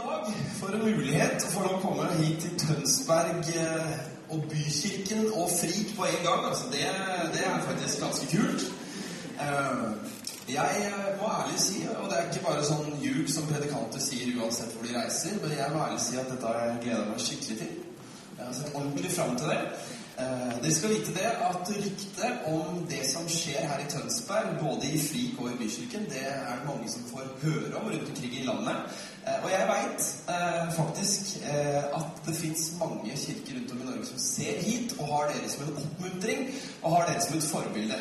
dag for en mulighet for å komme hit til Tønsberg eh, og Bykirken og Frik på en gang. Altså det, det er faktisk ganske kult. Eh, Jeg må ærlig si, og det er ikke bare sånn ljug som predikanter sier uansett hvor de reiser, men jeg må ærlig si at dette har jeg gleda meg skikkelig til. Jeg har sett ordentlig fram til det. Eh, Dere skal vite det at ryktet om det som skjer her i Tønsberg, både i Frik og i Bykirken, det er det mange som får høre om rundt omkring i landet. Eh, Og jeg veit faktisk eh, at det fins mange kirker rundt om i Norge som ser hit og har dere som en oppmuntring og har dere som et forbilde.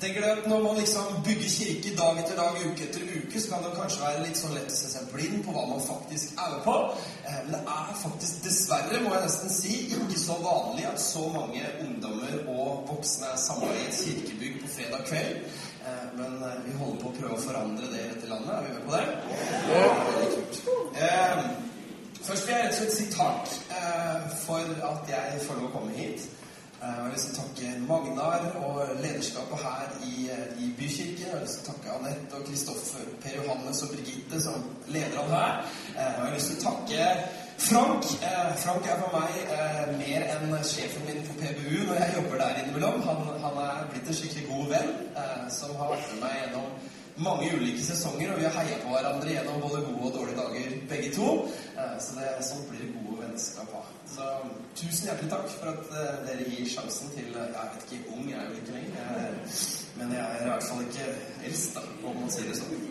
Tenker du at Når man liksom bygger kirke dag etter dag, uke etter uke, så kan det kanskje være litt sånn lett å se seg blind på hva man faktisk er med på. Eh, Men det er faktisk dessverre, må jeg nesten si, ikke så vanlig at så mange ungdommer og voksne er samla i et kirkebygg på fredag kveld. Eh, Men eh, vi holder på å prøve å forandre det i dette landet. Er vi med på det? Det er kult. Eh, Først vil jeg rett og slett si takk eh, for at jeg får lov å komme hit. Jeg har lyst til å takke Magnar og lederskapet her i, i Bykirken. Jeg har lyst til å takke Anette og Kristoffer, Per Johannes og Birgitte som leder an her. Eh, Jeg har lyst til å takke Frank. Eh, Frank er for meg eh, mer enn sjefen min på PBU når jeg jobber der innimellom. Han, han er blitt en skikkelig god venn eh, som har vært med meg gjennom mange ulike sesonger, og vi har heia på hverandre gjennom både gode og dårlige dager, begge to. Eh, Så det, sånn blir det gode vennskap av. Så tusen hjertelig takk for at eh, dere gir sjansen til eh, Jeg vet ikke, ung jeg er jo ikke lenger, er- men jeg er i hvert fall ikke eldst, om man sier det sånn.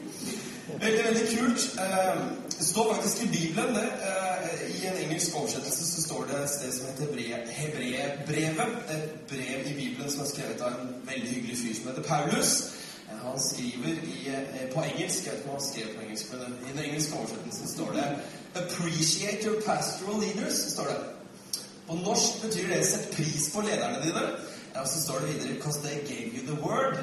Veldig, veldig kult. Eh, Det står faktisk i Bibelen det. eh, I en engelsk oversettelse så står det et sted som heter Hebrebrevet. Et brev i Bibelen som er skrevet av en veldig hyggelig fyr som heter Paulus. Eh, Han skriver i, på engelsk, jeg vet ikke om han skrev på engelsk, men i den engelske oversettelsen står det 'Appreciate your pastoral leaders'. står det. På norsk betyr det 'sett pris på lederne dine'. Og så står det videre 'because they gave you the word'.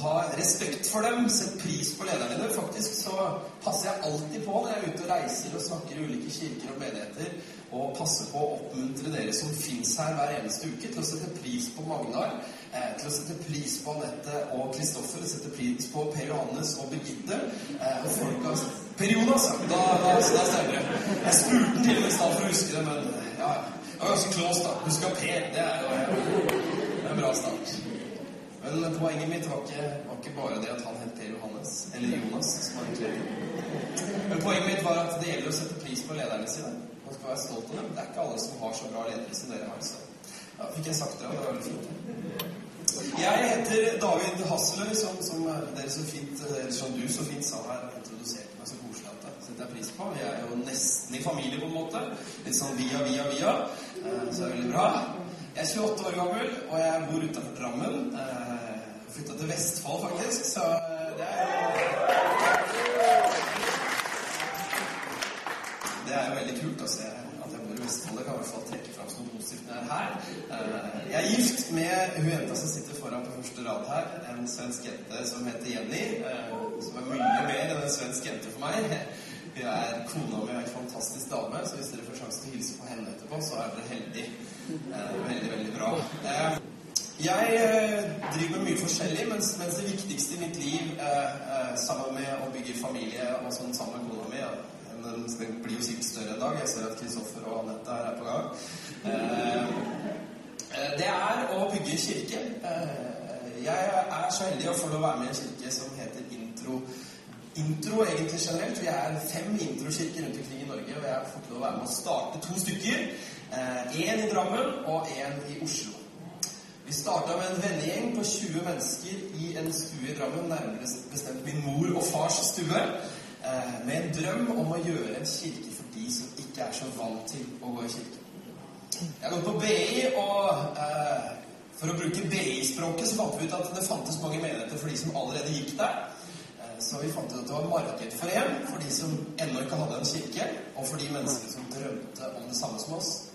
Ha respekt for dem, sett pris på lederne dine. Faktisk så passer jeg alltid på når jeg er ute og reiser og snakker i ulike kirker og menigheter, og passer på å oppmuntre dere som fins her hver eneste uke, til å sette pris på Magnar, eh, til å sette pris på Anette og Kristoffer, sette pris på Per Johannes og Birgitte. Eh, og folka Per Jonas, ja. Da, da, da stemmer det. Jeg spurte til og med i stad for å huske det, men ja, ja. Det var ganske close, da. Huska Per. Det er jo en bra start. Men poenget mitt var ikke, var ikke bare det at han heter Johannes, eller Jonas, som han egentlig. Men poenget mitt var at det gjelder å sette pris på lederne sine. Man skal være stolt av dem. Det er ikke alle som har så bra ledere som dere har. Så ja, fikk jeg sagt det, og det var veldig fint. Jeg heter David Hasseløy, som, som dere så fint, eller som du så fint sa her, introduserte meg så koselig at det setter jeg pris på. Vi er jo nesten i familie, på en måte. Litt sånn via, via, via. Eh, Så det er veldig bra. Jeg er 28 år gammel, og jeg bor utenfor Drammen. Eh, Flytta til Vestfold, faktisk, så eh, det er Det er jo veldig kult å se at jeg bor i Vestfold. Jeg kan i hvert fall trekke fram som noe positivt når jeg er her. Eh, Jeg er gift med hun jenta som sitter foran på første rad her, en svensk jente som heter Jenny. eh, Som er mye mer enn en svensk jente for meg. Hun er kona mi en fantastisk dame, så hvis dere får sjanse til å hilse på henne etterpå, så er dere heldige. Veldig, veldig bra. Eh, Jeg eh, driver med mye forskjellig, mens, mens det viktigste i mitt liv, eh, sammen med å bygge familie og sånn sammen med kona mi Den blir jo sikkert større en dag. Jeg ser at Kristoffer og Anette her er på gang. Det er å bygge kirke. Jeg er så heldig å få lov å være med i en kirke som heter Intro. Intro egentlig generelt. Vi er fem introkirker rundt omkring i Norge, og jeg har fått lov å være med å starte to stykker. Én i Drammen og én i Oslo. Vi starta med en vennegjeng på 20 mennesker i en stue i Drammen, nærmere bestemt min mor og fars stue, eh, med en drøm om å gjøre en kirke for de som ikke er så vant til å gå i kirke. Jeg har gått på BI, og eh, for å bruke BI-språket så fant vi ut at det fantes mange menigheter for de som allerede gikk der. Eh, Så vi fant ut at det var marked for en, for de som ennå ikke hadde en kirke, og for de menneskene som drømte om det samme som oss.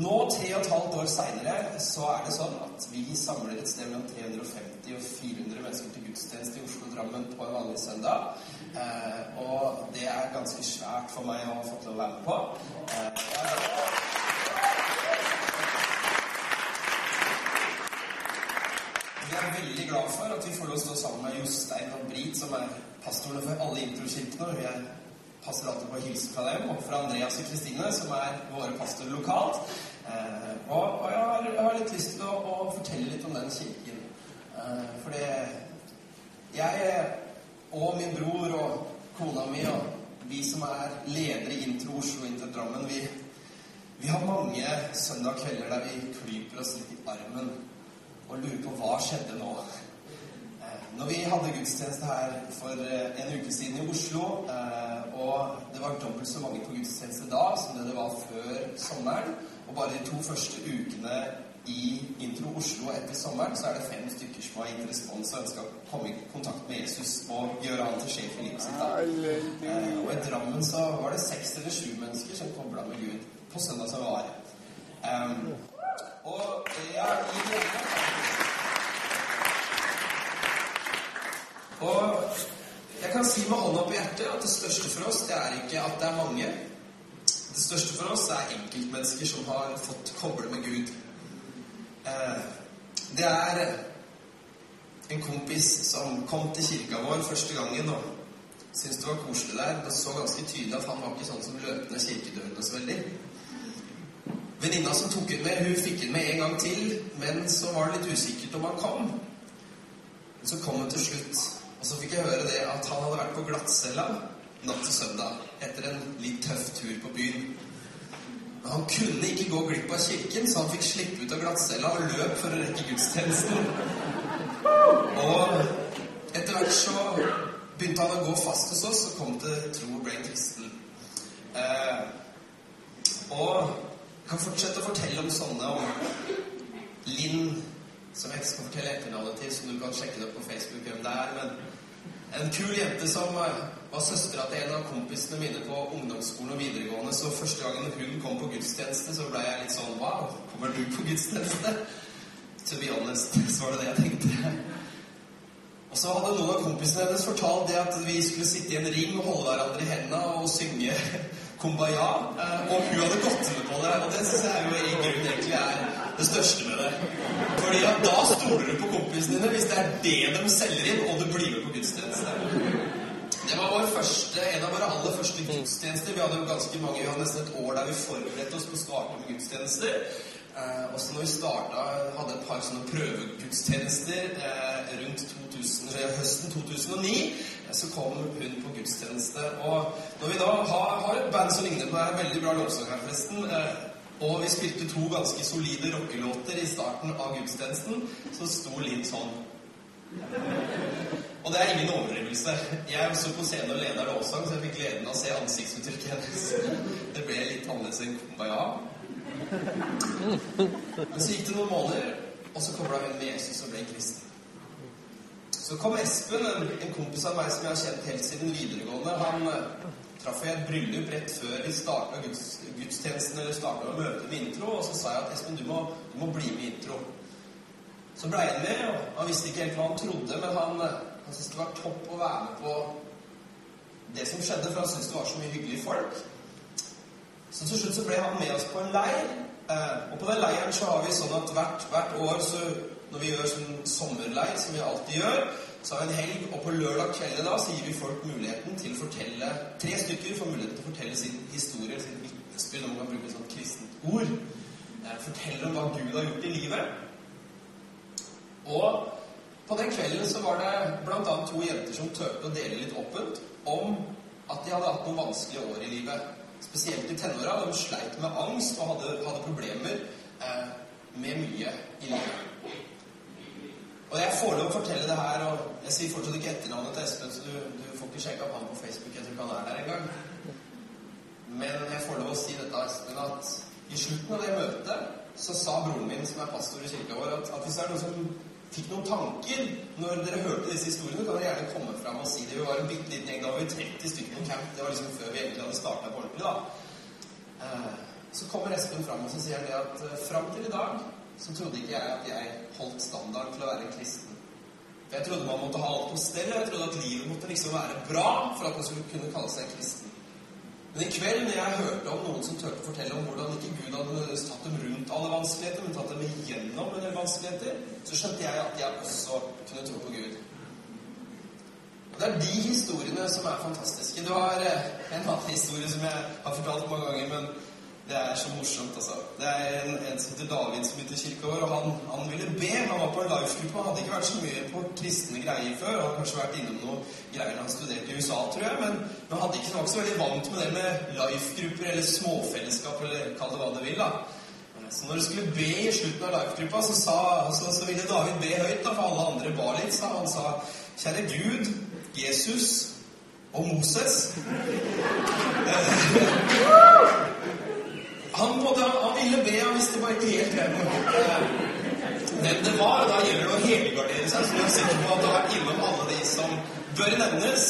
Nå, tre og et halvt år seinere, så er det sånn at vi samler et sted mellom 350 og 400 mennesker til gudstjeneste i Oslo og Drammen på en vanlig søndag. Eh, og det er ganske svært for meg å ha fått lov å være med på. Eh, vi er veldig glad for at vi får lov å stå sammen med Jostein og Brit, som er pastorene for alle introkirkene. og er passer alltid på å hilse fra dem, og fra Andreas og Kristine, som er våre pastorer lokalt. Eh, og, og jeg, har, jeg, har, litt lyst til å, å, fortelle litt om den kirken. Eh, fordi Jeg og min bror og kona mi og vi som er ledere i Intro Oslo Intro Drammen, vi, vi har mange søndag kvelder der vi klyper oss litt i armen og lurer på hva skjedde nå. Eh, når vi hadde gudstjeneste her for eh, en uke siden i Oslo, eh, og det var dobbelt så mange på gudstjeneste da som det det var før sommeren, og bare de to første ukene i Intro Oslo etter sommeren, så er det fem stykker som har gitt respons og ønska å komme i kontakt med Jesus og gjøre han til sjef i livet sitt. Da. Og i Drammen så var det seks eller sju mennesker som kobla med Gud på søndag som var. Um, og ja, i Og jeg kan si med hånda på hjertet at det største for oss, det er ikke at det er mange. Det største for oss er enkeltmennesker som har fått koble med Gud. Uh, det er en kompis som kom til kirka vår første gangen og syntes det var koselig der. Det så ganske tydelig at han var ikke sånn som løp ned kirkedørene så veldig. Venninna som tok den med, hun fikk den med en gang til, men så var det litt usikkert om han kom. Men så kom hun til slutt, og så fikk jeg høre det at han hadde vært på glattcella natt til søndag etter en litt tøff tur på byen. Men han kunne ikke gå glipp av kirken, så han fikk slippe ut av glattcella og løp for å rekke gudstjenesten. Og etter hvert så begynte han å gå fast hos oss og kom til tro og ble en kristen. Eh, og kan fortsette å fortelle om sånne om Linn, som jeg ikke skal fortelle etternavnet til, så du kan sjekke det opp på Facebook hvem det er. Men en kul jente som var søstera til en av kompisene mine på ungdomsskolen og videregående. Så første gangen hun kom på gudstjeneste, så ble jeg litt sånn Wow, kommer du på gudstjeneste? To be honest, så var det det jeg tenkte. Og så hadde noen av kompisene hennes fortalt det at vi skulle sitte i en ring og holde hverandre i hendene og synge Kumbaya. Eh, og hun hadde gått med på det. Og det syns jeg jo i grunnen egentlig er det største med det. Fordi at da stoler du på kompisene dine hvis det er det de selger inn, og du blir med på gudstjeneste. Det var vår første, en av våre aller første gudstjenester. Vi hadde jo ganske mange, vi hadde nesten et år der vi forberedte oss på å starte med gudstjenester. Eh, også når vi starta, hadde et par sånne prøvegudstjenester eh, rundt 2000, høsten 2009 så kom hun på gudstjeneste. Og når vi da har, har et band som ligner på det, er veldig bra lovsang her, forresten, eh, og vi spilte to ganske solide rockelåter i starten av gudstjenesten, som sto litt sånn. Og det er ingen overdrivelse. Jeg sto på scenen og leda lovsang, så jeg fikk gleden av å se ansiktsuttrykket hennes. Det ble litt annerledes enn kumbaya. Men så gikk det noen måneder, og så kobla hun med Jesus og ble kristen. Så kom Espen, en, kompis av meg som jeg har kjent helt siden videregående. Han traff jeg et bryllup rett før vi starta guds, gudstjenesten eller starta møtet med intro. Og så sa jeg at Espen, du må, du må bli med i intro. Så blei han med, og han visste ikke helt hva han trodde, men han, han syntes det var topp å være med på det som skjedde, for han syntes det var så mye hyggelige folk. Så til slutt så ble han med oss på en leir. Uh, og på den leiren så har vi sånn at hvert, hvert år så når vi gjør sånn sommerleir, som vi alltid gjør, så har vi en helg, og på lørdag kveld da så gir vi folk muligheten til å fortelle Tre stykker får muligheten til å fortelle sin historie, sin vitnesbyrd, om man kan bruke et sånt kristent ord. Eh, fortelle om hva Gud har gjort i livet. Og på den kvelden så var det bl.a. to jenter som turte å dele litt åpent om at de hadde hatt noen vanskelige år i livet. Spesielt i tenåra. De sleit med angst og hadde, hadde problemer eh, med mye i livet. Og jeg får lov å fortelle det her, og jeg sier fortsatt ikke etternavnet til Espen, så du, du får ikke sjekka opp han på Facebook. Jeg tror ikke han er der engang. Men jeg får lov å si dette, Espen, at i slutten av det møtet så sa broren min, som er pastor i kirka vår, at, at hvis det er noen som fikk noen tanker når dere hørte disse historiene, kan dere gjerne komme fram og si det. Vi var en bitte liten gjeng. Da var vi 30 stykker på camp. Det var liksom før vi egentlig hadde starta på ordentlig. da. Eh, så kommer Espen fram og så sier han det at eh, fram til i dag så trodde ikke jeg at jeg holdt standarden til å være kristen. For Jeg trodde man måtte ha alt på stell. Jeg trodde at livet måtte liksom være bra for at man skulle kunne kalle seg kristen. Men i kveld, når jeg hørte om noen som turte å fortelle om hvordan ikke Gud hadde tatt dem rundt alle vanskeligheter, men tatt dem igjennom en del vanskeligheter, så skjønte jeg at jeg også kunne tro på Gud. Og det er de historiene som er fantastiske. Du har eh, en annen historie som jeg har fortalt mange ganger, men det er så morsomt, altså. Det er en, en som heter David som begynte i kirkeår, og han, han, ville be. Han var på en life-gruppe. Han hadde ikke vært så mye på kristne greier før. Han hadde kanskje vært innom noen greier han studerte i USA, tror jeg, men, men hadde ikke, vært så veldig vant med det med life-grupper eller småfellesskap, eller kall det hva du vil. da. Så når du skulle be i slutten av life-gruppa, så, så, så, ville David be høyt, da, for alle andre ba litt. Så han sa, kjære Gud, Jesus og Moses Han, måtte, han ville be, han visste bare ikke helt hvem, hvem det var. Da gjelder det å helgardere seg, så du er sikker på at du har vært innom alle de som bør nevnes.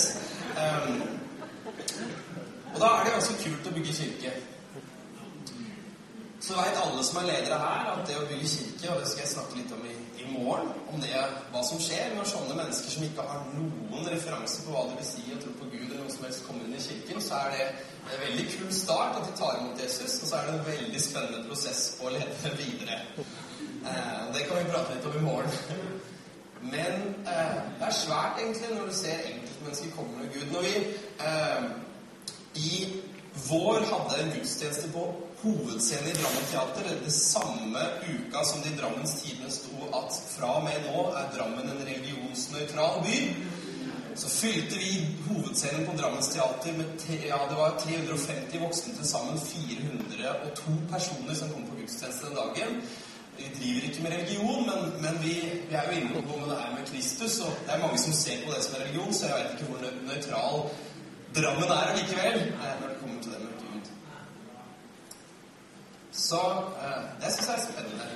Um, og da er det ganske kult å bygge kirke. Så veit alle som er ledere her, at det å bygge kirke, og det skal jeg snakke litt om i, i morgen, om det, hva som skjer når sånne mennesker som ikke har noen referanse på hva det vil si å tro på Gud, eller noe som helst, kommer inn i kirken, så er det en veldig kul start at de tar imot Jesus, og så er det en veldig spennende prosess på å lede videre. Eh, det kan vi prate litt om i morgen. Men eh, det er svært, egentlig, når du ser enkeltmennesker komme med Gud. Når vi eh, i vår hadde en gudstjeneste på hovedscenen i Drammen Teater det samme uka som det i Drammens Tidende sto at fra og med nå er Drammen en religionsnøytral by. Så fylte vi hovedscenen på Drammens Teater med ja, det var 350 voksne, til sammen 402 personer som kom på gudstjeneste den dagen. Vi driver ikke med religion, men, men vi, vi, er jo inne på det er med Kristus. Og det er mange som ser på det som er religion, så jeg vet ikke hvor nøytral Drammen er likevel. Nei, når det kommer til det med Gud. Så eh, det syns jeg er spennende.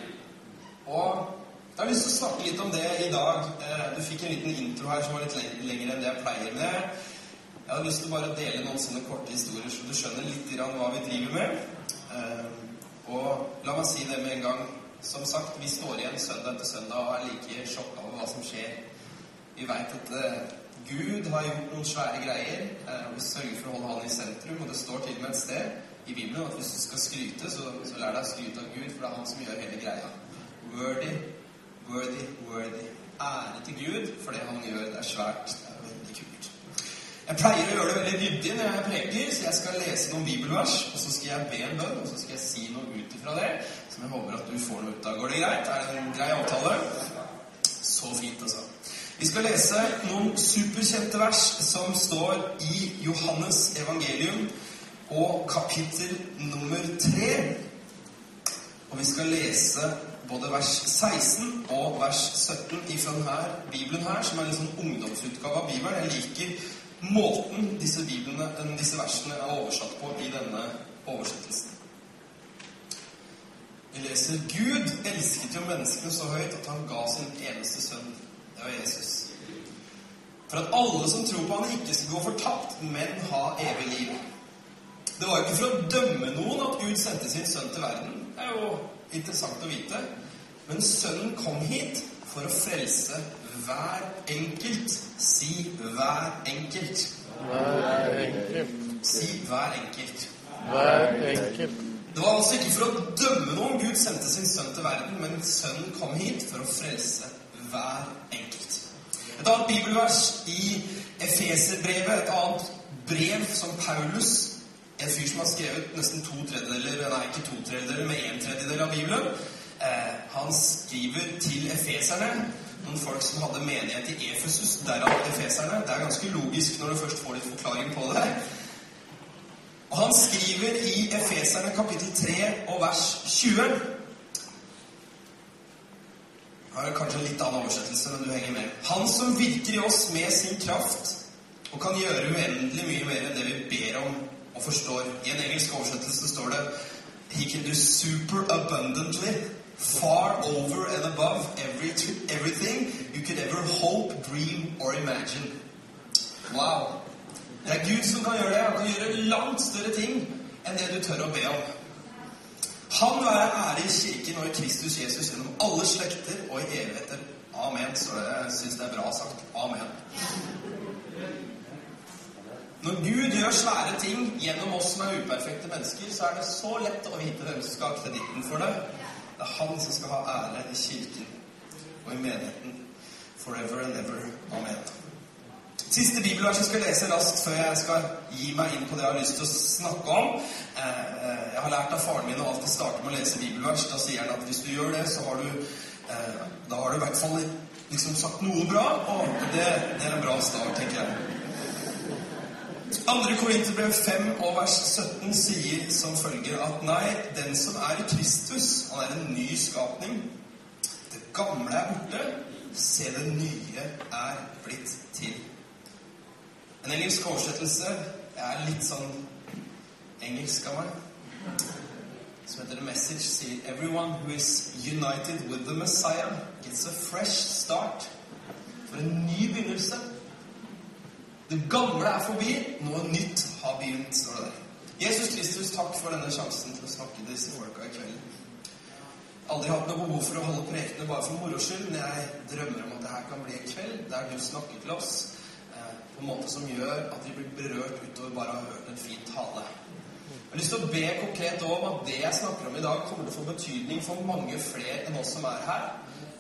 Og jeg har lyst til å snakke litt om det i dag. Eh, du fikk en liten intro her som var litt lengre enn det jeg pleier med. Jeg har lyst til å bare dele noen sånne korte historier, så du skjønner litt hva vi driver med. Eh, og la meg si det med en gang. Som sagt, vi står igjen søndag etter søndag og er like sjokka over hva som skjer. Vi veit at Gud har gjort noen svære greier. Eh, vi sørger for å holde Han i sentrum. Og det står til og med et sted i Bibelen at hvis du skal skryte, så, så lær deg å skryte av Gud, for det er Han som gjør hele greia. Worthy, worthy, worthy. Ære til Gud for det Han gjør. Det er svært. Det er veldig kult. Jeg pleier å gjøre det veldig ryddig når jeg preker, så jeg skal lese noen bibelvers, og så skal jeg be en bønn, og så skal jeg si noe ut ifra det, som jeg håper at du får noe ut av. Går det greit? Er det en grei avtale? Så fint, altså. Vi skal lese noen superkjente vers som står i Johannes evangelium og kapittel nummer tre. Og vi skal lese både vers 16 og vers 17 ifra denne bibelen her, som er en sånn ungdomsutgave av Bibelen. Jeg liker måten disse, biblene, disse versene er oversatt på i denne oversettelsen. Vi leser Gud elsket jo menneskene så høyt at han ga sin eneste sønn det var Jesus. For at alle som tror på han ikke skal gå fortapt, men ha evig liv. Det var jo ikke for å dømme noen at Gud sendte sin sønn til verden. Det er jo interessant å vite. Men sønnen kom hit for å frelse hver enkelt. Si hver enkelt. Hver enkelt. Si hver enkelt. Hver enkelt. Det var altså ikke for å dømme noen Gud sendte sin sønn til verden, men sønnen kom hit for å frelse hver enkelt. Et annet bibelvers i Efeserbrevet, et annet brev som Paulus, en fyr som har skrevet nesten to tredjedeler, nei, ikke to tredjedeler, men en tredjedel av Bibelen, eh, han skriver til efeserne noen folk som hadde menighet i Efesus, derav efeserne. Det er ganske logisk når du først får litt forklaring på det. Og han skriver i Efeserne kapittel 3 og vers 20 har kanskje en litt annen oversettelse, men du henger med. Han som virker i oss med sin kraft og kan gjøre uendelig mye mer enn det vi ber om og forstår. I en engelsk oversettelse står det He can do super abundantly, far over and above every, everything you could ever hope, dream or imagine. Wow. Det er Gud som kan gjøre det. Han kan gjøre langt større ting enn det du tør å be om. Han være ære i Kirken og i Kristus Jesus gjennom alle slekter og i evigheter. Amen. Så jeg syns det er bra sagt. Amen. Når Gud gjør svære ting gjennom oss som er uperfekte mennesker, så er det så lett å vite hvem som skal ha kreditten for det. Det er han som skal ha ære i Kirken og i menigheten. Forever and ever. Amen. Siste bibelvers jeg skal lese raskt før jeg skal gi meg inn på det jeg har lyst til å snakke om. Eh, eh, Jeg har lært av faren min å alltid starte med å lese bibelvers. Da sier han at hvis du gjør det, så har du eh, Da har du i hvert fall liksom sagt noe bra, og det, det er en bra start, tenker jeg. Andre Korinterbrev 5 og vers 17 sier som følger at nei, den som er i Kristus, han er en ny skapning. Det gamle er borte, se det nye er blitt til. En engelsk oversettelse Jeg er litt sånn engelsk av meg. Som heter The Message, sier Everyone who is united with the Messiah gets a fresh start. For en ny begynnelse. Det gamle er forbi, noe nytt har begynt, står det der. Jesus Kristus, takk for denne sjansen til å snakke til disse folka i kveld. Aldri hatt noe behov for å holde prekene bare for moro skyld, men jeg drømmer om at det her kan bli en kveld der du snakker til oss eh, på en måte som gjør at vi blir berørt utover bare å ha hørt en fin tale. Jeg har lyst til å be konkret om at det jeg snakker om i dag, kommer til å få betydning for mange flere enn oss som er her.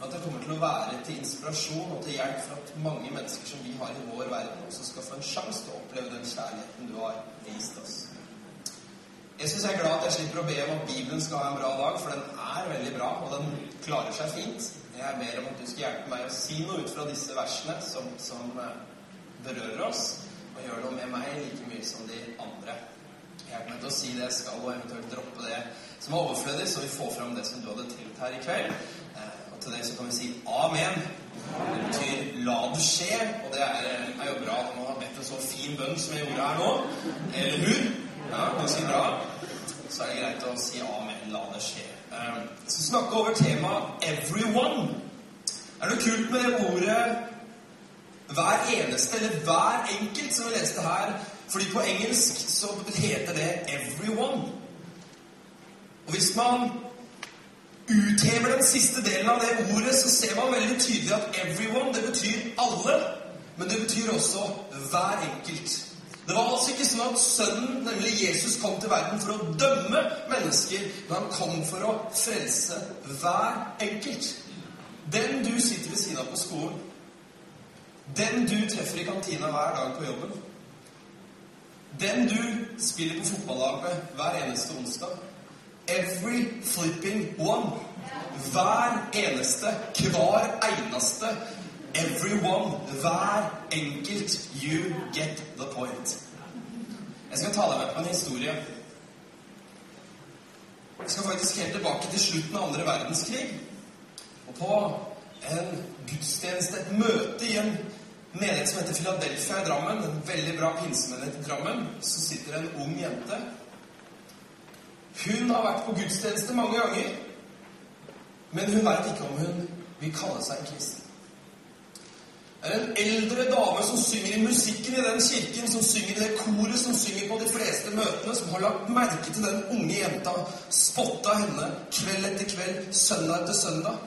At det kommer til å være til inspirasjon og til hjelp for at mange mennesker som vi har i vår verden, også skal få en sjanse til å oppleve den kjærligheten du har vist oss. Jeg syns jeg er glad at jeg slipper å be om at Bibelen skal ha en bra dag, for den er veldig bra, og den klarer seg fint. Jeg ber om at du skal hjelpe meg å si noe ut fra disse versene som, som eh, berører oss, og gjør noe med meg like mye som de andre. Hjelp meg til å si det jeg skal, og eventuelt droppe det som er overflødig, så vi får fram det som du hadde tenkt her i kveld. Til det så kan vi si amen. Det betyr 'la det skje', og det er, er jo bra når man har bedt en så fin bønn som jeg gjorde her nå. Eller hun. Ja, ganske bra. Så er det greit å si amen. La det skje. så Jeg skal snakke over temaet 'everyone'. Er det kult med det ordet hver eneste, eller hver enkelt, som vi leste her? Fordi på engelsk så heter det 'everyone'. Og hvis man uthever den siste delen av det ordet, så ser man veldig tydelig at 'everyone' det betyr alle, men det betyr også hver enkelt. Det var altså ikke sånn at sønnen, nemlig Jesus, kom til verden for å dømme mennesker, men han kom for å frelse hver enkelt. Den du sitter ved siden av på skolen, den du treffer i kantina hver dag på jobben, den du spiller på fotballag med hver eneste onsdag. Every flipping one. Hver eneste, hver eneste. Everyone. Hver enkelt. You get the point. Jeg skal ta deg med på en historie. Jeg skal faktisk helt tilbake til slutten av andre verdenskrig. Og på en gudstjeneste, et møte i en menighet som heter Philadelphia i Drammen, en veldig bra pinsemenighet i Drammen, så sitter en ung jente. Hun har vært på gudstjeneste mange ganger, men hun vet ikke om hun vil kalle seg en kristen. Det er en eldre dame som synger i musikken i den kirken, som synger i det koret, som synger på de fleste møtene, som har lagt merke til den unge jenta, spotta henne kveld etter kveld, søndag etter søndag.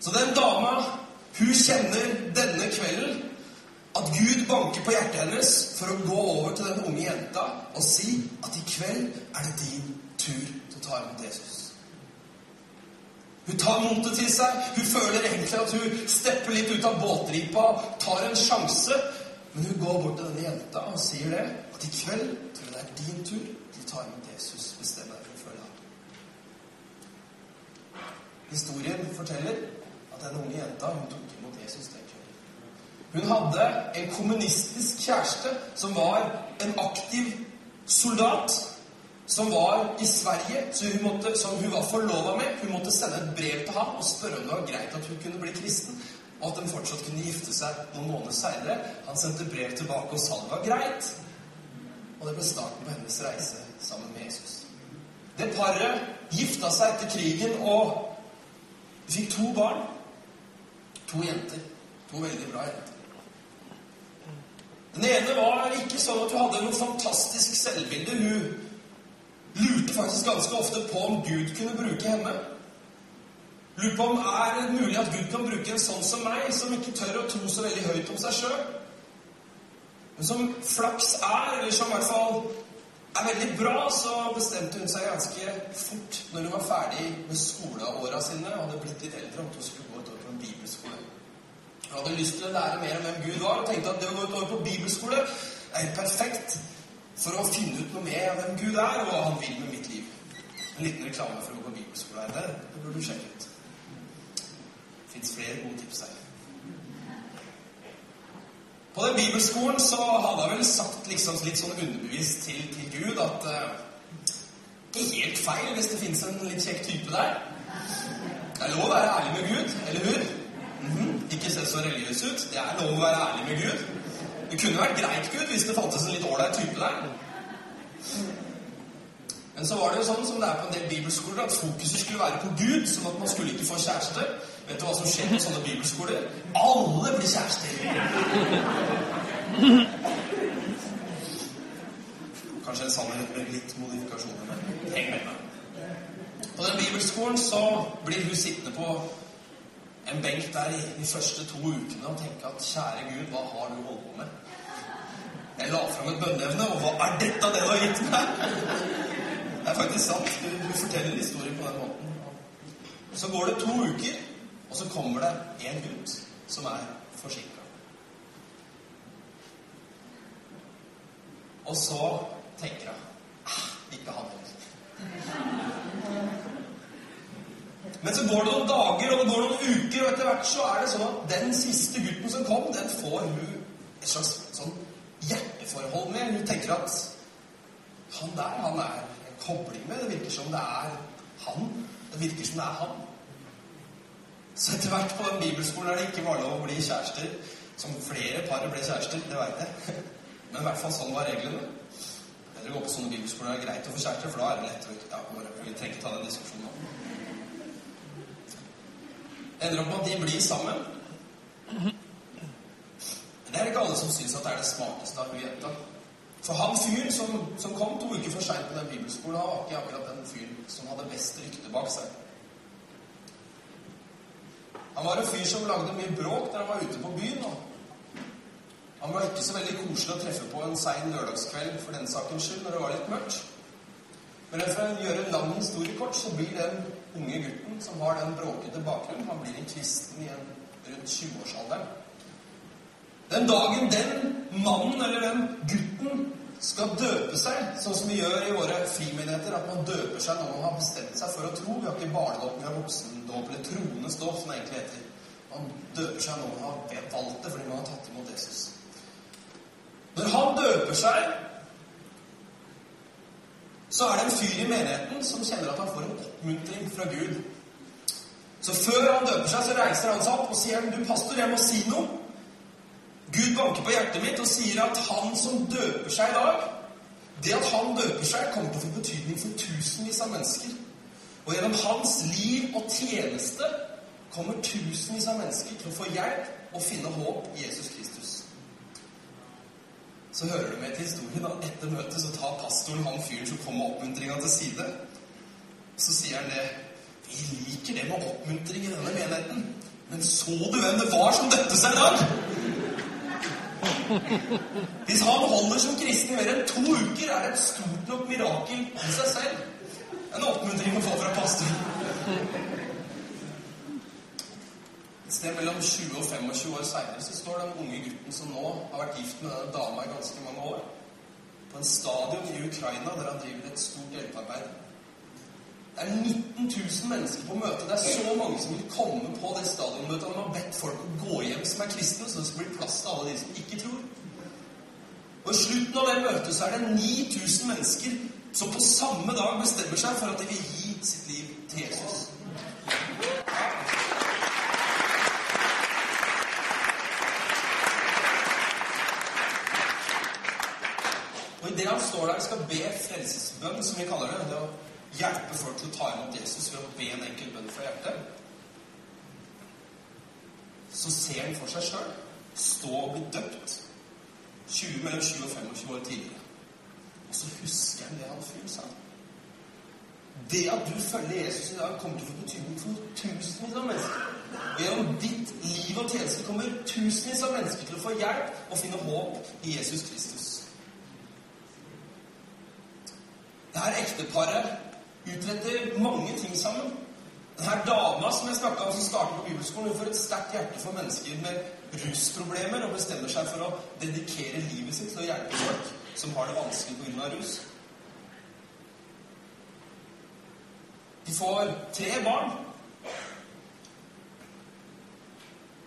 Så den dama, hun kjenner denne kvelden at Gud banker på hjertet hennes for å gå over til den unge jenta og si at i kveld er det din tur til å ta imot Jesus. Hun tar motet til seg. Hun føler egentlig at hun stepper litt ut av båtripa, tar en sjanse. Men hun går bort til denne jenta og sier det, at i kveld tror jeg det er din tur til å ta imot Jesus. Bestem deg for å følge ham. Historien forteller at den unge jenta hun tok imot Jesus den kvelden. Hun hadde en kommunistisk kjæreste som var en aktiv soldat som var i Sverige, hun måtte, som hun var forlova med. Hun måtte sende et brev til ham og spørre om det var greit at hun kunne bli kristen, og at de fortsatt kunne gifte seg noen måneder seinere. Han sendte brev tilbake og sa det var greit. Og det ble starten på hennes reise sammen med Jesus. Det paret gifta seg etter krigen og fikk to barn. To jenter. To veldig bra jenter. Den ene var ikke sånn at hun hadde noe fantastisk selvbilde. Hun lurte faktisk ganske ofte på om Gud kunne bruke henne. Lurte på om er det mulig at Gud kan bruke en sånn som meg, som ikke tør å tro så veldig høyt om seg sjøl. Men som flaks er, eller som i hvert fall er veldig bra, så bestemte hun seg ganske fort når hun var ferdig med skoleåra sine og hadde blitt litt eldre, at hun skulle gå et år på en bibelskole. Jeg hadde lyst til å lære mer om hvem Gud var, og tenkte at det å gå ut år på bibelskole er perfekt for å finne ut noe mer om hvem Gud er, og hva han vil med mitt liv. En liten reklame for å gå på bibelskole her. Det, det burde du sjekke ut. Det fins flere gode tips der. På den bibelskolen så hadde jeg vel sagt liksom litt sånn underbevist til, til Gud at uh, er helt feil hvis det fins en litt kjekk type der. Det er lov å være ærlig med Gud, eller hur? Mm -hmm. Ikke se så religiøs ut. Det er lov å være ærlig med Gud. Det kunne vært greit, Gud, hvis det fantes en litt ålreit type der. Men så var det jo sånn som det er på en del bibelskoler, at fokuset skulle være på Gud, sånn at man skulle ikke få kjæreste. Vet du hva som skjer på sånne bibelskoler? Alle blir kjærester! Kanskje en sannhet med litt modifikasjoner, men heng med meg. På den bibelskolen så blir hun sittende på en benk der i de første to ukene og tenke at kjære Gud, hva har du holdt på med? Jeg la fram et bønneevne, og hva er dette det du har gitt meg? Det er faktisk sant. Du, du forteller historien på den måten. Så går det to uker, og så kommer det en gutt som er forsinka. Og så tenker jeg ah, ikke han heller. Men så går det noen dager og det går noen uker, og etter hvert så er det sånn at den siste gutten som kom, den får hun et slags sånn hjerteforhold med. Hun tenker at han der, han er en kobling med. Det virker som det er han. Det virker som det er han. Så etter hvert på den bibelskolen er det ikke var lov å bli kjærester. Som flere par ble kjærester, det veit jeg. Men i hvert fall sånn var reglene. Eller gå på sånne bibelskoler er greit å få kjærester, for da er det lettere å ja, Vi trenger ikke ta den diskusjonen nå. Ender opp med at de blir sammen. Men det er ikke alle som syns at det er det smarteste av jenta. For han fyren som, som, kom to uker for seint på den bibelskolen, var ikke akkurat den fyren som hadde best rykte bak seg. Han var en fyr som lagde mye bråk der han var ute på byen. Og han var ikke så veldig koselig å treffe på en sein lørdagskveld for den sakens skyld, når det var litt mørkt. Men for å gjøre en lang historie kort, så blir den unge gutten som har den bråkete bakgrunnen, han blir en kristen i en rundt 20-årsalderen. Den dagen den mannen eller den gutten skal døpe seg, sånn som vi gjør i våre frimenigheter, at man døper seg når man har bestemt seg for å tro Vi har ikke barnedåp, vi har voksendåp, eller troendes dåp, som det egentlig heter. Man døper seg når man har valgt det fordi man har tatt imot Jesus. Når han døper seg, så er det en fyr i menigheten som kjenner at han får en oppmuntring fra Gud. Så før han døper seg, så reiser han seg opp og sier du pastor, jeg må si noe. Gud banker på hjertet mitt og sier at han som døper seg i dag Det at han døper seg, kommer til å få betydning for tusenvis av mennesker. Og gjennom hans liv og tjeneste kommer tusenvis av mennesker til å få hjelp og finne håp i Jesus Kristus. Så hører du med til historien at etter møtet så tar pastoren han fyren som kom med oppmuntringa til side. Så sier han det Vi liker det med oppmuntring i denne menigheten. Men så du hvem det var som døpte seg i dag? Hvis han holder som kristen i mer enn to uker, er det et stort nok mirakel i seg selv. En oppmuntring å få fra pastoren. Et sted mellom 20 og 25 år seinere står den unge gutten som nå har vært gift med denne dama i ganske mange år, på en stadion i Ukraina der han driver et stort hjelpearbeid. Det er 19 000 mennesker på møtet. Det er så mange som vil komme på det stadionmøtet. Han har bedt folk å gå hjem som er kristne, så det skal bli plass til alle de som ikke tror. Og I slutten av det møtet så er det 9000 mennesker som på samme dag bestemmer seg for at de vil gi sitt liv til Jesus. Og idet han står der og skal be frelsesbønn, som vi kaller det, det å hjelpe folk til å ta imot Jesus ved å be en enkel bønn fra hjertet, så ser han for seg sjøl stå og bli døpt 20, mellom 20 og 25 år tidligere. Og så husker han det han fyren sa. Det at du følger Jesus i dag, kommer til å få betydning for tusenvis av mennesker. Gjennom ditt liv og tjeneste kommer tusenvis av mennesker til å få hjelp og finne håp i Jesus Kristus. Det her ekteparet utretter mange ting sammen. Denne dama som jeg snakka om, som starter på bibelskolen, hun får et sterkt hjerte for mennesker med rusproblemer og bestemmer seg for å dedikere livet sitt til å hjelpe folk som har det vanskelig pga. rus. De får tre barn.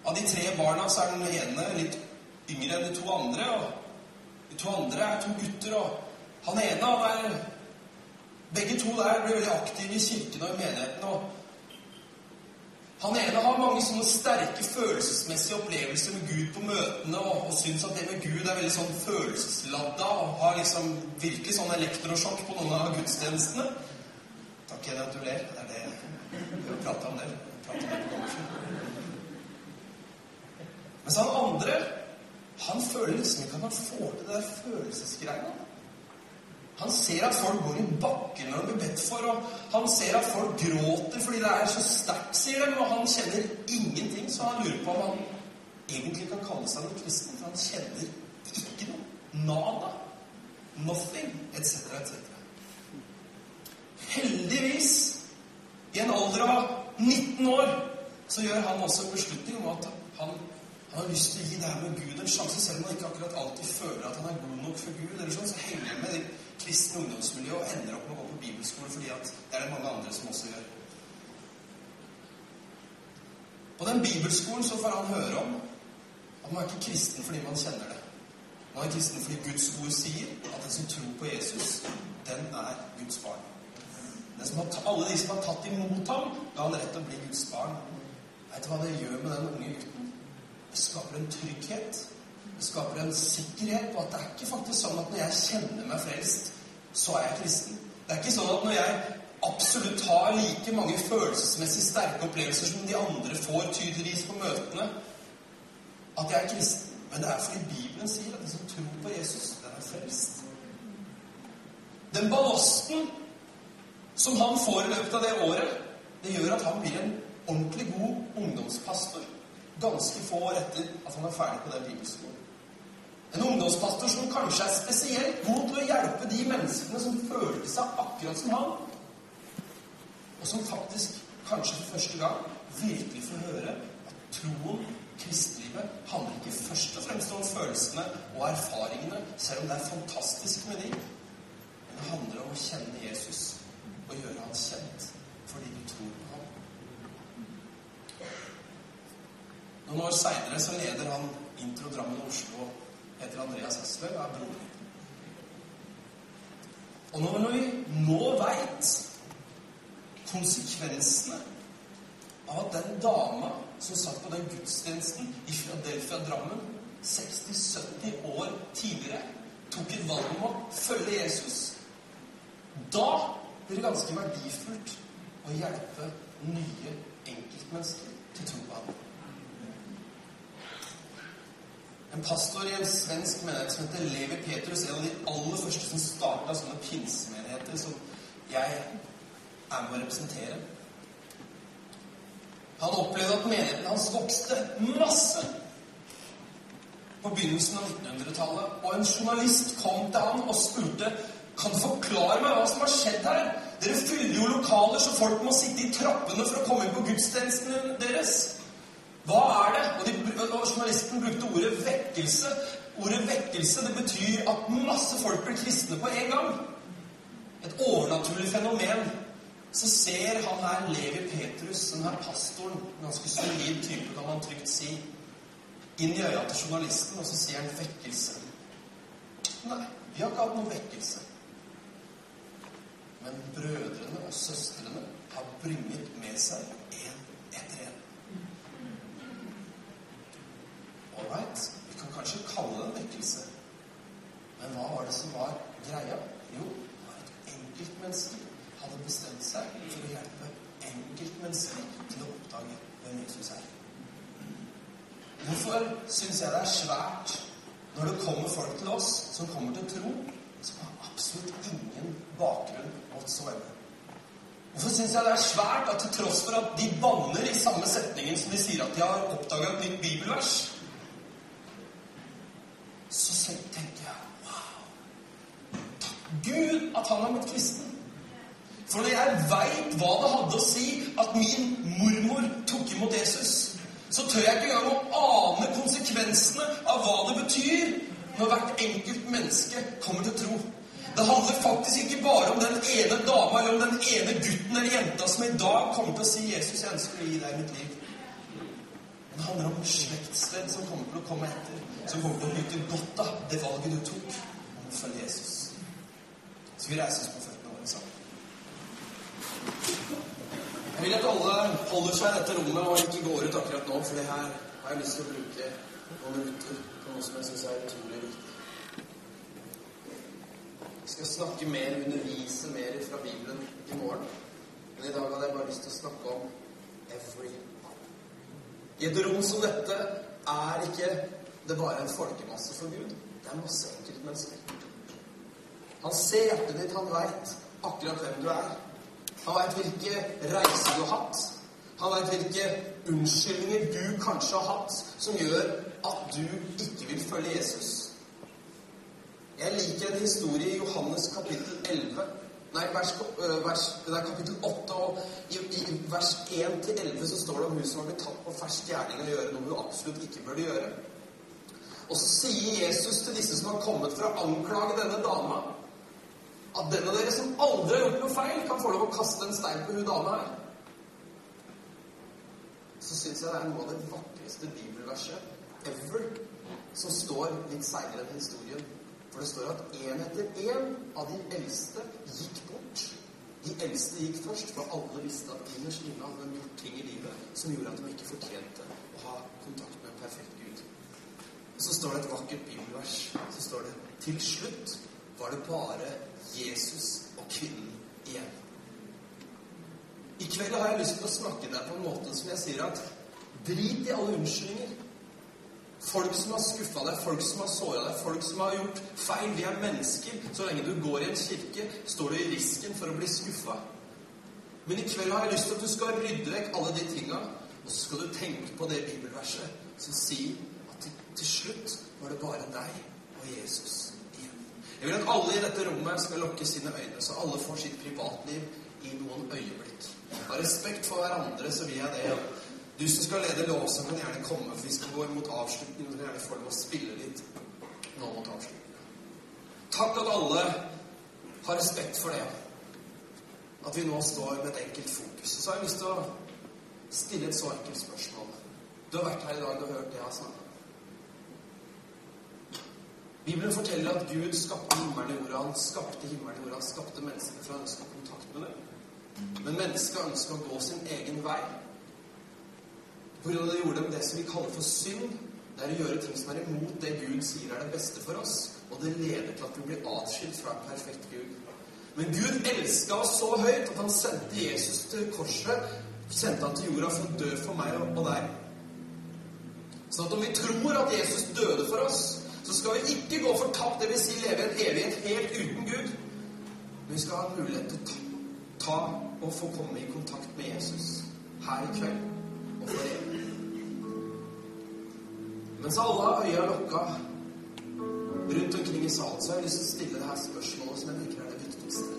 Av de tre barna så er den ene litt yngre enn de to andre. og De to andre er to gutter. og Han ene han er Begge to der ble veldig aktive i kirken og i menigheten. og Han ene har mange sånne sterke følelsesmessige opplevelser med Gud på møtene og, og syns at det med Gud er veldig sånn følelsesladda og har liksom virkelig sånn elektrosjokk på noen av gudstjenestene. Takk igjen at. Det er det vi har prata om det. Mens han andre, han føler liksom ikke at han får til det der følelsesgreiene. Han ser at folk går i bakken når de blir bedt for, og han ser at folk gråter fordi det er så sterkt, sier de, og han kjenner ingenting, så han lurer på om han egentlig kan kalle seg en kristen, for han kjenner ikke noe. Nada. Nothing, etc., etc. Heldigvis, i en alder av 19 år, så gjør han også en beslutning om at han, han har lyst til å gi det her med Gud en sjanse, selv om han ikke akkurat alltid føler at han er god nok for Gud. eller sånn, Så henger han med det kristne ungdomsmiljø og ender opp med å gå på bibelskole fordi at det er det mange andre som også gjør. På den bibelskolen så får han høre om at man er ikke kristen fordi man kjenner det. Man er kristen fordi Guds ord sier at den som tror på Jesus, den er Guds barn. Har, alle de som har tatt imot ham, ga han rett til å bli Guds barn. Vet du hva det gjør med den unge gutten? Det skaper en trygghet. Skaper en sikkerhet på at det er ikke faktisk sånn at når jeg kjenner meg frelst, så er jeg kristen. Det er ikke sånn at når jeg absolutt har like mange følelsesmessig sterke opplevelser som de andre får tydeligvis på møtene, at jeg er kristen. Men det er fordi Bibelen sier at de som tror på Jesus, den er frelst. Den ballasten som han får i løpet av det året, det gjør at han blir en ordentlig god ungdomspastor ganske få år etter at han er ferdig på den bibelskolen. En ungdomspastor som kanskje er spesielt god til å hjelpe de menneskene som følte seg akkurat som han, og som faktisk, kanskje for første gang, virkelig får høre at troen, kristelivet, handler ikke først og fremst om følelsene og erfaringene, selv om det er fantastisk med de. Men det handler om å kjenne Jesus og gjøre han kjent fordi du tror på ham. Noen år seinere leder han Intro Drammen Oslo heter Andreas Hessløv og er min. Og når vi nå veit konsekvensene av at den dama som satt på den gudstjenesten i Philadelphia Drammen 60-70 år tidligere, tok et valg om å følge Jesus, da blir det ganske verdifullt å hjelpe nye enkeltmennesker til tro på ham. En pastor i en svensk menighet som heter Levi Petrus, en av de aller første som starta sånne pinsemenigheter som jeg er med å representere. Han opplevde at menigheten hans vokste masse på begynnelsen av 1900-tallet. Og en journalist kom til han og spurte kan du forklare meg hva som har skjedd her. Dere fyller jo lokaler så folk må sitte i trappene for å komme inn på gudstjenestene deres. Hva er det? Og, de, og journalisten brukte ordet vekkelse. Ordet vekkelse det betyr at masse folk blir kristne på en gang. Et overnaturlig fenomen. Så ser han her Levi Petrus, den her pastoren, en ganske solid type, kan man trygt si, inn i øya til journalisten, og så sier han vekkelse. Nei, vi har ikke hatt noen vekkelse. Men brødrene og søstrene har bringet med seg én etter én. Ålreit, vi kan kanskje kalle det en vekkelse. Men hva var det som var greia? Jo, det var et enkeltmenneske hadde bestemt seg for å hjelpe enkeltmennesker til å oppdage hvem Jesus er. Hvorfor syns jeg det er svært når det kommer folk til oss som kommer til tro, som har absolutt ingen bakgrunn whatsoever? Hvorfor syns jeg det er svært at tross for at de banner i samme setningen som de sier at de har oppdaga et nytt bibelvers, så tenker jeg wow Takk Gud at han har blitt kristen. For jeg veit hva det hadde å si at min mormor tok imot Jesus, så tør jeg ikke engang å ane konsekvensene av hva det betyr når hvert enkelt menneske kommer til tro. Det handler faktisk ikke bare om den ene dama eller om ene gutten eller jenta som i dag kommer til å si 'Jesus, jeg ønsker å gi deg mitt liv'. Det handler om slektsledd som kommer til å komme etter, som kommer til å nyte godt av det valget du tok om å følge Jesus. Så vi reiser oss på føttene våre sammen. Jeg vil at alle holder seg i dette rommet og ikke går ut akkurat nå, for det her har jeg lyst til å bruke noen minutter på noe som jeg syns er utrolig viktig. Jeg skal snakke mer, undervise mer fra Bibelen i morgen. Men i dag hadde jeg bare lyst til å snakke om every. I et rom som dette er ikke det bare en folkemasse for Gud. Det er masse enkeltmennesker. Han ser hjertet ditt, han veit akkurat hvem du er. Han veit hvilke reiser du har hatt. Han veit hvilke unnskyldninger du kanskje har hatt som gjør at du ikke vil følge Jesus. Jeg liker en historie i Johannes kapittel 11. Nei, vers, øh, vers, er kapittel 8, og i, i vers 1-11 så står det om hun som har blitt tatt på fersk gjerning og gjøre noe hun absolutt ikke burde gjøre. Og så sier Jesus til disse som har kommet for å anklage denne dama, at den av dere som aldri har gjort noe feil, kan få lov å kaste en stein på hun dama her. Så syns jeg det er noe av det vakreste bibelverset ever som står litt seinere enn historien. For det står at én etter én av de eldste gikk bort. De eldste gikk først, for alle visste at innerst inne hadde de gjort ting i livet som gjorde at de ikke fortjente å ha kontakt med en perfekt Gud. Og så står det et vakkert bibelvers. Så står det til slutt var det bare Jesus og kvinnen igjen. I kveld har jeg lyst til å snakke deg på en måte som jeg sier at drit i alle unnskyldninger. Folk som har skuffa deg, folk som har såra deg, folk som har gjort feil. Vi er mennesker. Så lenge du går i en kirke, står du i risken for å bli skuffa. Men i kveld har jeg lyst til at du skal rydde vekk alle de tinga, og så skal du tenke på det bibelverset som sier at til, til slutt var det bare deg og Jesus igjen. Jeg vil at alle i dette rommet skal lukke sine øyne, så alle får sitt privatliv i noen øyeblikk. Av respekt for hverandre så vil jeg det. Du som skal lede lovsang, kan gjerne komme, for vi skal gå mot avslutningen. Du kan gjerne få lov å spille litt nå mot avslutningen. Takk at alle har respekt for det. At vi nå står med et enkelt fokus. Så har jeg lyst til å stille et så enkelt spørsmål. Du har vært her i dag og hørt det jeg har snakket. Bibelen forteller at Gud skapte himmelen i jorda. Han skapte himmelen i jorda. Han skapte mennesker for å ønske kontakt med dem. Men mennesket ønsker å gå sin egen vei. Hvordan det gjorde de det som vi kaller for synd. Det er å gjøre ting som er imot det Gud sier er det beste for oss. Og det leder til at vi blir atskilt fra en perfekt Gud. Men Gud elska oss så høyt at han sendte Jesus til korset. Sendte han til jorda for å dø for meg og deg. Så at om vi tror at Jesus døde for oss, så skal vi ikke gå fortapt, dvs. Si leve en evighet helt uten Gud. Men vi skal ha mulighet til å ta og få komme i kontakt med Jesus her i kveld og for evig. Mens alle øya lukka rundt omkring i salen, så har jeg lyst til å stille det her spørsmålet som jeg tenker er det viktigste.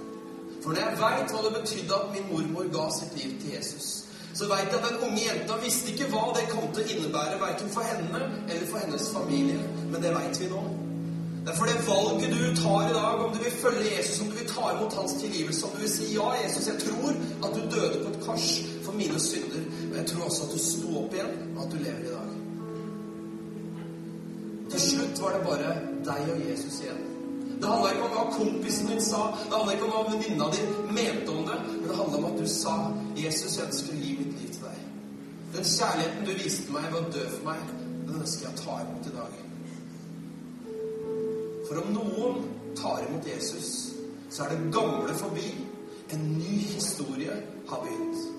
For når jeg veit hva det betydde at min mormor ga sitt liv til Jesus, så veit jeg at den unge jenta visste ikke hva det kom til å innebære, verken for henne eller for hennes familie. Men det veit vi nå. Derfor det valget du tar i dag, om du vil følge Jesus, om du vil ta imot hans tilgivelse, om du vil si ja, Jesus, jeg tror at du døde på et kors for mine synder, men jeg tror også at du sto opp igjen, og at du lever i dag. Var det bare deg og Jesus igjen. Det handla ikke om hva kompisen din sa, det handla ikke om hva venninna di mente om det, men det handla om at du sa 'Jesus, jeg ønsker å gi mitt liv til deg'. Den kjærligheten du viste meg ved å dø for meg, den ønsker jeg å ta imot i dag. For om noen tar imot Jesus, så er det gamle forbi. En ny historie har begynt.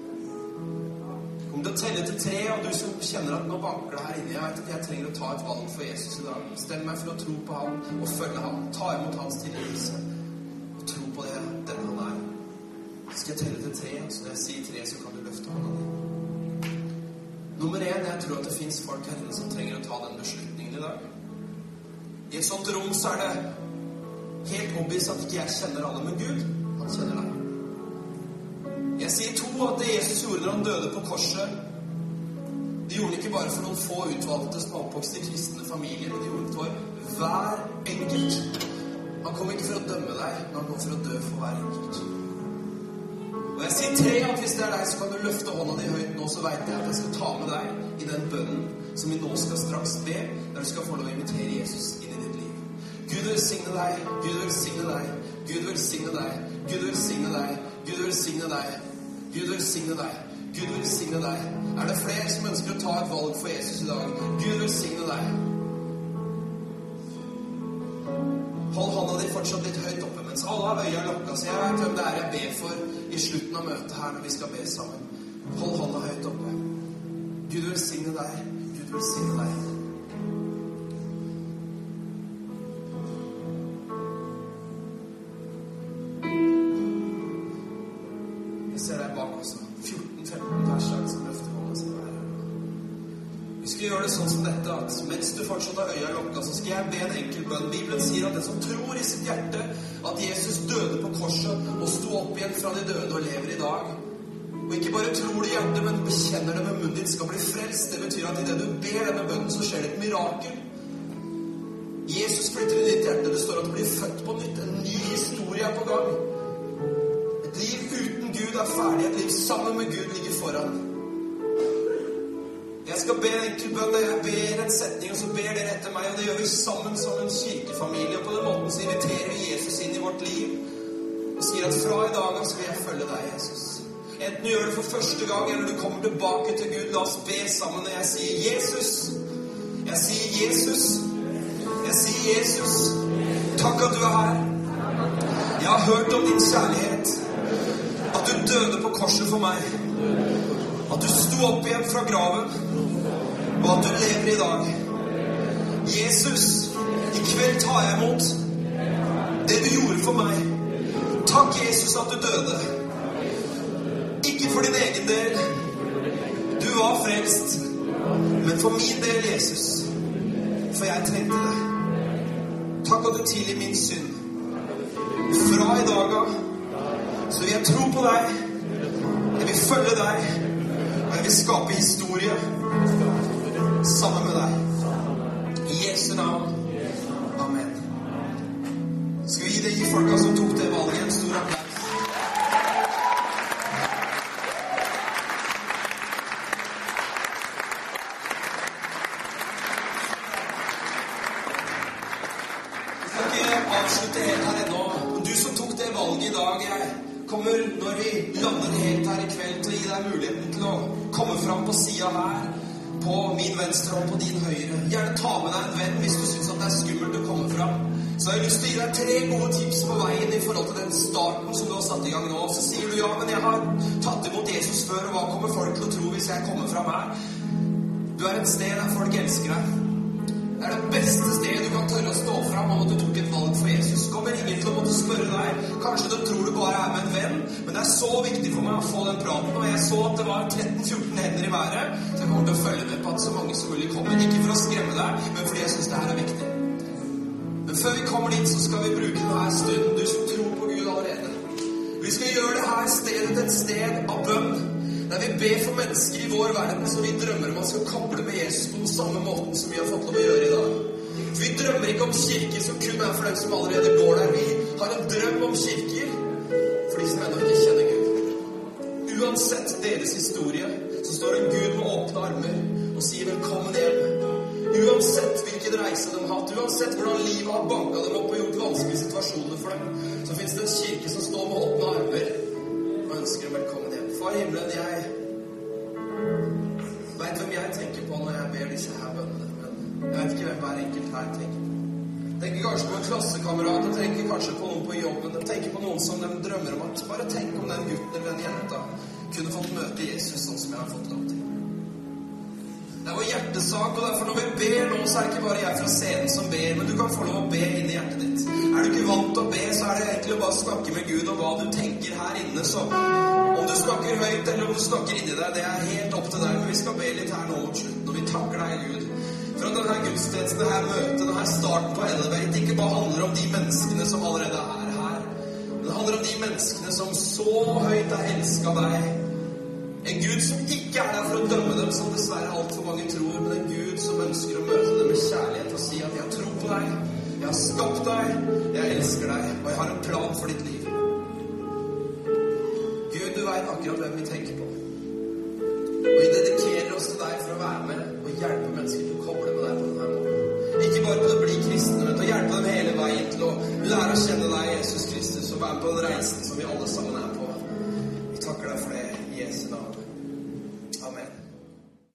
Kom til å telle til tre, og du som kjenner at nå banker det her inne Jeg vet at jeg trenger å ta et valg for Jesus i dag. Stem meg for å tro på ham og følge ham. Ta imot hans tilgivelse. Og tro på det, den han er. Så skal jeg telle til tre, så når jeg sier tre, så kan du løfte hånda di. Nummer én, jeg tror at det fins folk her inne som trenger å ta den beslutningen i dag. I et sånt rom så er det helt obvious at ikke jeg kjenner alle, men Gud, han kjenner deg. Jeg sier to at det Jesus gjorde når han døde på korset De gjorde det ikke bare for noen få utvalgte som var oppvokst i kristne familier, men de gjorde det for hver enkelt. Han kom ikke for å dømme deg, men han kom for å dø for hver enkelt. Og jeg sier tre at hvis det er deg, så kan du løfte hånda di høyt nå, så veit jeg at jeg skal ta med deg i den bønnen som vi nå skal straks be, der du skal få lov å invitere Jesus inn i ditt liv. Gud velsigne deg, Gud velsigne deg, Gud velsigne deg, Gud velsigne deg, Gud velsigne deg, Gud velsigne deg. Gud velsigne deg. Er det flere som ønsker å ta et valg for Jesus i dag? Gud velsigne deg. Hold hånda di fortsatt litt høyt oppe mens alle har øya lukka. Så jeg vet hvem det er jeg ber for i slutten av møtet her når vi skal be sammen. Hold hånda høyt oppe. Gud velsigne deg. Gud velsigne deg. Fra de døde og lever i dag Og ikke bare tror det i hjertet, men bekjenner det med munnen din, skal bli frelst. Det betyr at idet du ber denne bønnen, så skjer det et mirakel. Jesus flytter i ditt hjerte. Det står at du blir født på nytt. En ny historie er på gang. Et liv uten Gud er ferdig. Et liv sammen med Gud ligger foran. Jeg skal be en enkel bønn. Jeg ber en setning, og så ber dere etter meg. Og det gjør vi sammen som en kirkefamilie. Og på den måten så inviterer vi Jesus inn i vårt liv. Og sier at fra i dag av skal jeg følge deg, Jesus. Enten du gjør det for første gang, eller du kommer tilbake til Gud. La oss be sammen når jeg sier Jesus. Jeg sier Jesus. Jeg sier Jesus. Takk at du er her. Jeg har hørt om din kjærlighet. At du døde på korset for meg. At du sto opp igjen fra graven. Og at du lever i dag. Jesus, i kveld tar jeg imot det du gjorde for meg. Takk, Jesus, at du døde. Ikke for din egen del. Du var frelst. Men for min del, Jesus. For jeg trengte deg. Takk at du tilgir min synd. Fra i dag av så vil jeg tro på deg. Jeg vil følge deg. Og jeg vil skape historie sammen med deg. I Jesu navn. På sida her. På min venstre og på din høyre. Gjerne ta med deg en venn hvis du syns det er skummelt å komme fram. Så jeg har lyst til å gi deg tre gode tips på veien i forhold til den starten som du har satt i gang nå. Så sier du ja, men jeg har tatt imot Jesus før, og hva kommer folk til å tro hvis jeg kommer fram her? Du er et sted der folk elsker deg. Det er det beste stedet du kan tørre å stå fram om at du tok et valg for Jesus. Kommer ingen til å måtte spørre deg. Kanskje du tror du bare er med en venn, men det er så viktig for meg å få den praten. Og jeg så at det var 13-14 hender i været, så jeg kommer til å følge med på at så mange som mulig kommer. Ikke for å skremme deg, men fordi jeg syns det her er viktig. Men før vi kommer dit, så skal vi bruke denne stunden, du som tror på Gud allerede. Vi skal gjøre det her stedet et sted av bønn. Der vi ber for mennesker i vår verden som vi drømmer om at skal kable med Jesus på den samme måten som vi har fått lov å gjøre i dag. For vi drømmer ikke om kirker som kun er for dem som allerede går der. Vi har en drøm om kirker for de som ennå ikke kjenner Gud. Uansett deres historie, så står en Gud med åpne armer og sier 'velkommen hjem'. Uansett hvilken reise de har hatt, uansett hvordan livet har banka dem opp og gjort vanskelige situasjoner for dem, så fins det en kirke som står med åpne armer og ønsker dem velkommen hjem. Far i himmelen, jeg veit hvem jeg tenker på når jeg ber disse her bønnene, men jeg vet ikke hvem hver enkelt her tenker på. Tenker kanskje på en klassekamerat, tenker kanskje på noen på jobben, tenker på noen som de drømmer om at bare tenk om den gutten eller den jenta kunne fått møte Jesus sånn som jeg har fått lov til. Det er vår hjertesak, og derfor når vi ber nå, så er det ikke bare jeg fra scenen som ber, men du kan få lov å be inn i hjertet ditt. Er du ikke vant til å be, så er det egentlig å bare snakke med Gud om hva du tenker her inne. Så om du snakker høyt, eller om du snakker inni deg, det er helt opp til deg. Men vi skal be litt her nå mot slutten, og vi takker deg, Gud. For at denne gudstjenesten, dette møtet, denne starten på Elevate ikke bare handler om de menneskene som allerede er her, Men det handler om de menneskene som så høyt har elska deg. En Gud som ikke er der for å dømme dem, som dessverre altfor mange tror, men en Gud som ønsker å møte dem med kjærlighet og si at 'jeg tror på deg', 'jeg har skapt deg', 'jeg elsker deg', og 'jeg har en plan for ditt liv'. Gud, du veit akkurat hvem vi tenker på. Og vi dedikerer oss til deg for å være med og hjelpe mennesker til å koble med deg på denne måten. Ikke bare til å bli kristne, men til å hjelpe dem hele veien til å lære å kjenne deg, Jesus Kristus, og være med på den reisen som vi alle sammen er på. Vi takker deg for det i Jesu navn.